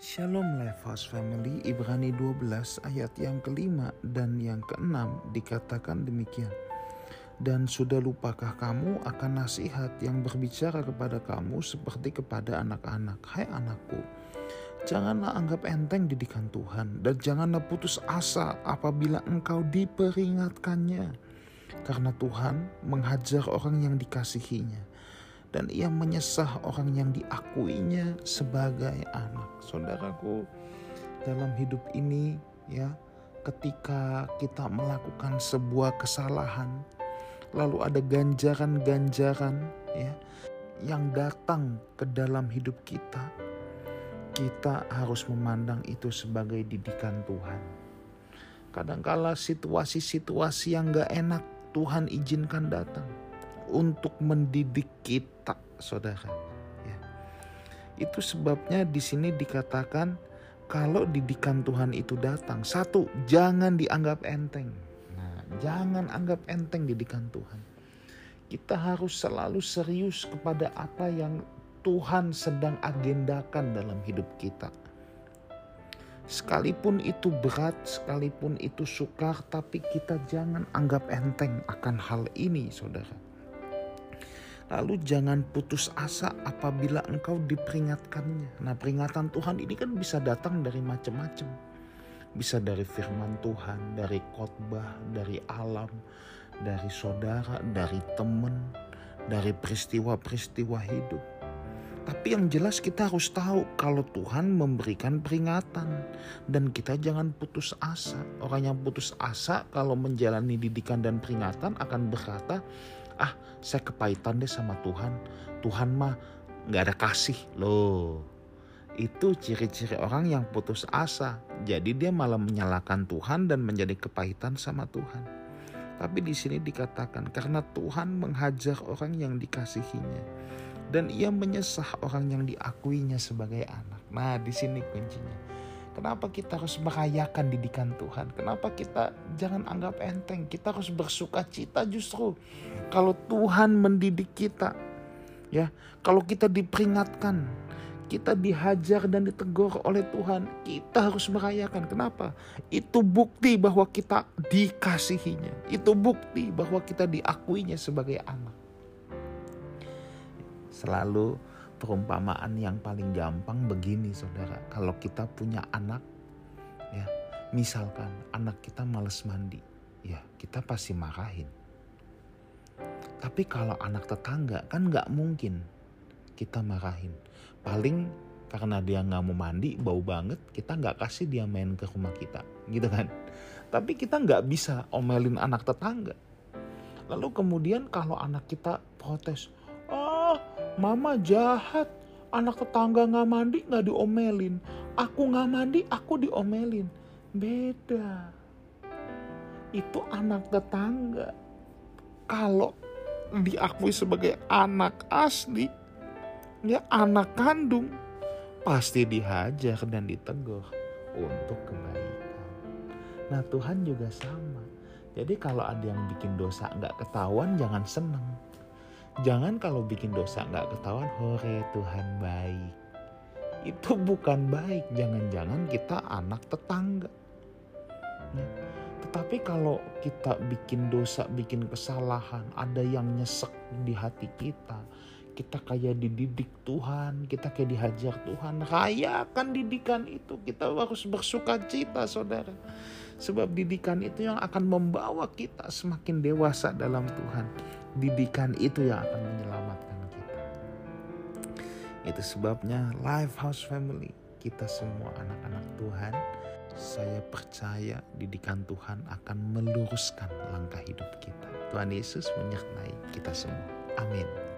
Shalom Lifehouse Family Ibrani 12 ayat yang kelima dan yang keenam dikatakan demikian. Dan sudah lupakah kamu akan nasihat yang berbicara kepada kamu seperti kepada anak-anak. Hai anakku, janganlah anggap enteng didikan Tuhan dan janganlah putus asa apabila engkau diperingatkannya. Karena Tuhan menghajar orang yang dikasihinya dan ia menyesah orang yang diakuinya sebagai anak. Saudaraku, dalam hidup ini ya, ketika kita melakukan sebuah kesalahan, lalu ada ganjaran-ganjaran ya yang datang ke dalam hidup kita, kita harus memandang itu sebagai didikan Tuhan. Kadangkala situasi-situasi yang gak enak Tuhan izinkan datang untuk mendidik kita, saudara. Ya. Itu sebabnya di sini dikatakan kalau didikan Tuhan itu datang, satu jangan dianggap enteng. Nah, jangan anggap enteng didikan Tuhan. Kita harus selalu serius kepada apa yang Tuhan sedang agendakan dalam hidup kita. Sekalipun itu berat, sekalipun itu sukar, tapi kita jangan anggap enteng akan hal ini, saudara. Lalu jangan putus asa apabila engkau diperingatkannya. Nah peringatan Tuhan ini kan bisa datang dari macam-macam. Bisa dari firman Tuhan, dari khotbah, dari alam, dari saudara, dari teman, dari peristiwa-peristiwa hidup. Tapi yang jelas kita harus tahu kalau Tuhan memberikan peringatan dan kita jangan putus asa. Orang yang putus asa kalau menjalani didikan dan peringatan akan berkata, ah saya kepahitan deh sama Tuhan. Tuhan mah nggak ada kasih loh. Itu ciri-ciri orang yang putus asa. Jadi dia malah menyalahkan Tuhan dan menjadi kepahitan sama Tuhan. Tapi di sini dikatakan karena Tuhan menghajar orang yang dikasihinya dan ia menyesah orang yang diakuinya sebagai anak. Nah, di sini kuncinya Kenapa kita harus merayakan didikan Tuhan? Kenapa kita jangan anggap enteng? Kita harus bersuka cita justru kalau Tuhan mendidik kita. Ya, kalau kita diperingatkan, kita dihajar dan ditegur oleh Tuhan, kita harus merayakan. Kenapa? Itu bukti bahwa kita dikasihinya. Itu bukti bahwa kita diakuinya sebagai anak. Selalu perumpamaan yang paling gampang begini saudara. Kalau kita punya anak, ya misalkan anak kita males mandi, ya kita pasti marahin. Tapi kalau anak tetangga kan nggak mungkin kita marahin. Paling karena dia nggak mau mandi bau banget kita nggak kasih dia main ke rumah kita gitu kan tapi kita nggak bisa omelin anak tetangga lalu kemudian kalau anak kita protes mama jahat. Anak tetangga nggak mandi nggak diomelin. Aku nggak mandi aku diomelin. Beda. Itu anak tetangga. Kalau diakui sebagai anak asli ya anak kandung pasti dihajar dan ditegur untuk kebaikan. Nah Tuhan juga sama. Jadi kalau ada yang bikin dosa nggak ketahuan jangan seneng Jangan kalau bikin dosa nggak ketahuan, hore Tuhan baik. Itu bukan baik, jangan-jangan kita anak tetangga. Ya. Tetapi kalau kita bikin dosa, bikin kesalahan, ada yang nyesek di hati kita, kita kayak dididik Tuhan, kita kayak dihajar Tuhan, rayakan didikan itu. Kita harus bersuka cita saudara. Sebab didikan itu yang akan membawa kita semakin dewasa dalam Tuhan didikan itu yang akan menyelamatkan kita. Itu sebabnya Life House Family, kita semua anak-anak Tuhan, saya percaya didikan Tuhan akan meluruskan langkah hidup kita. Tuhan Yesus menyertai kita semua. Amin.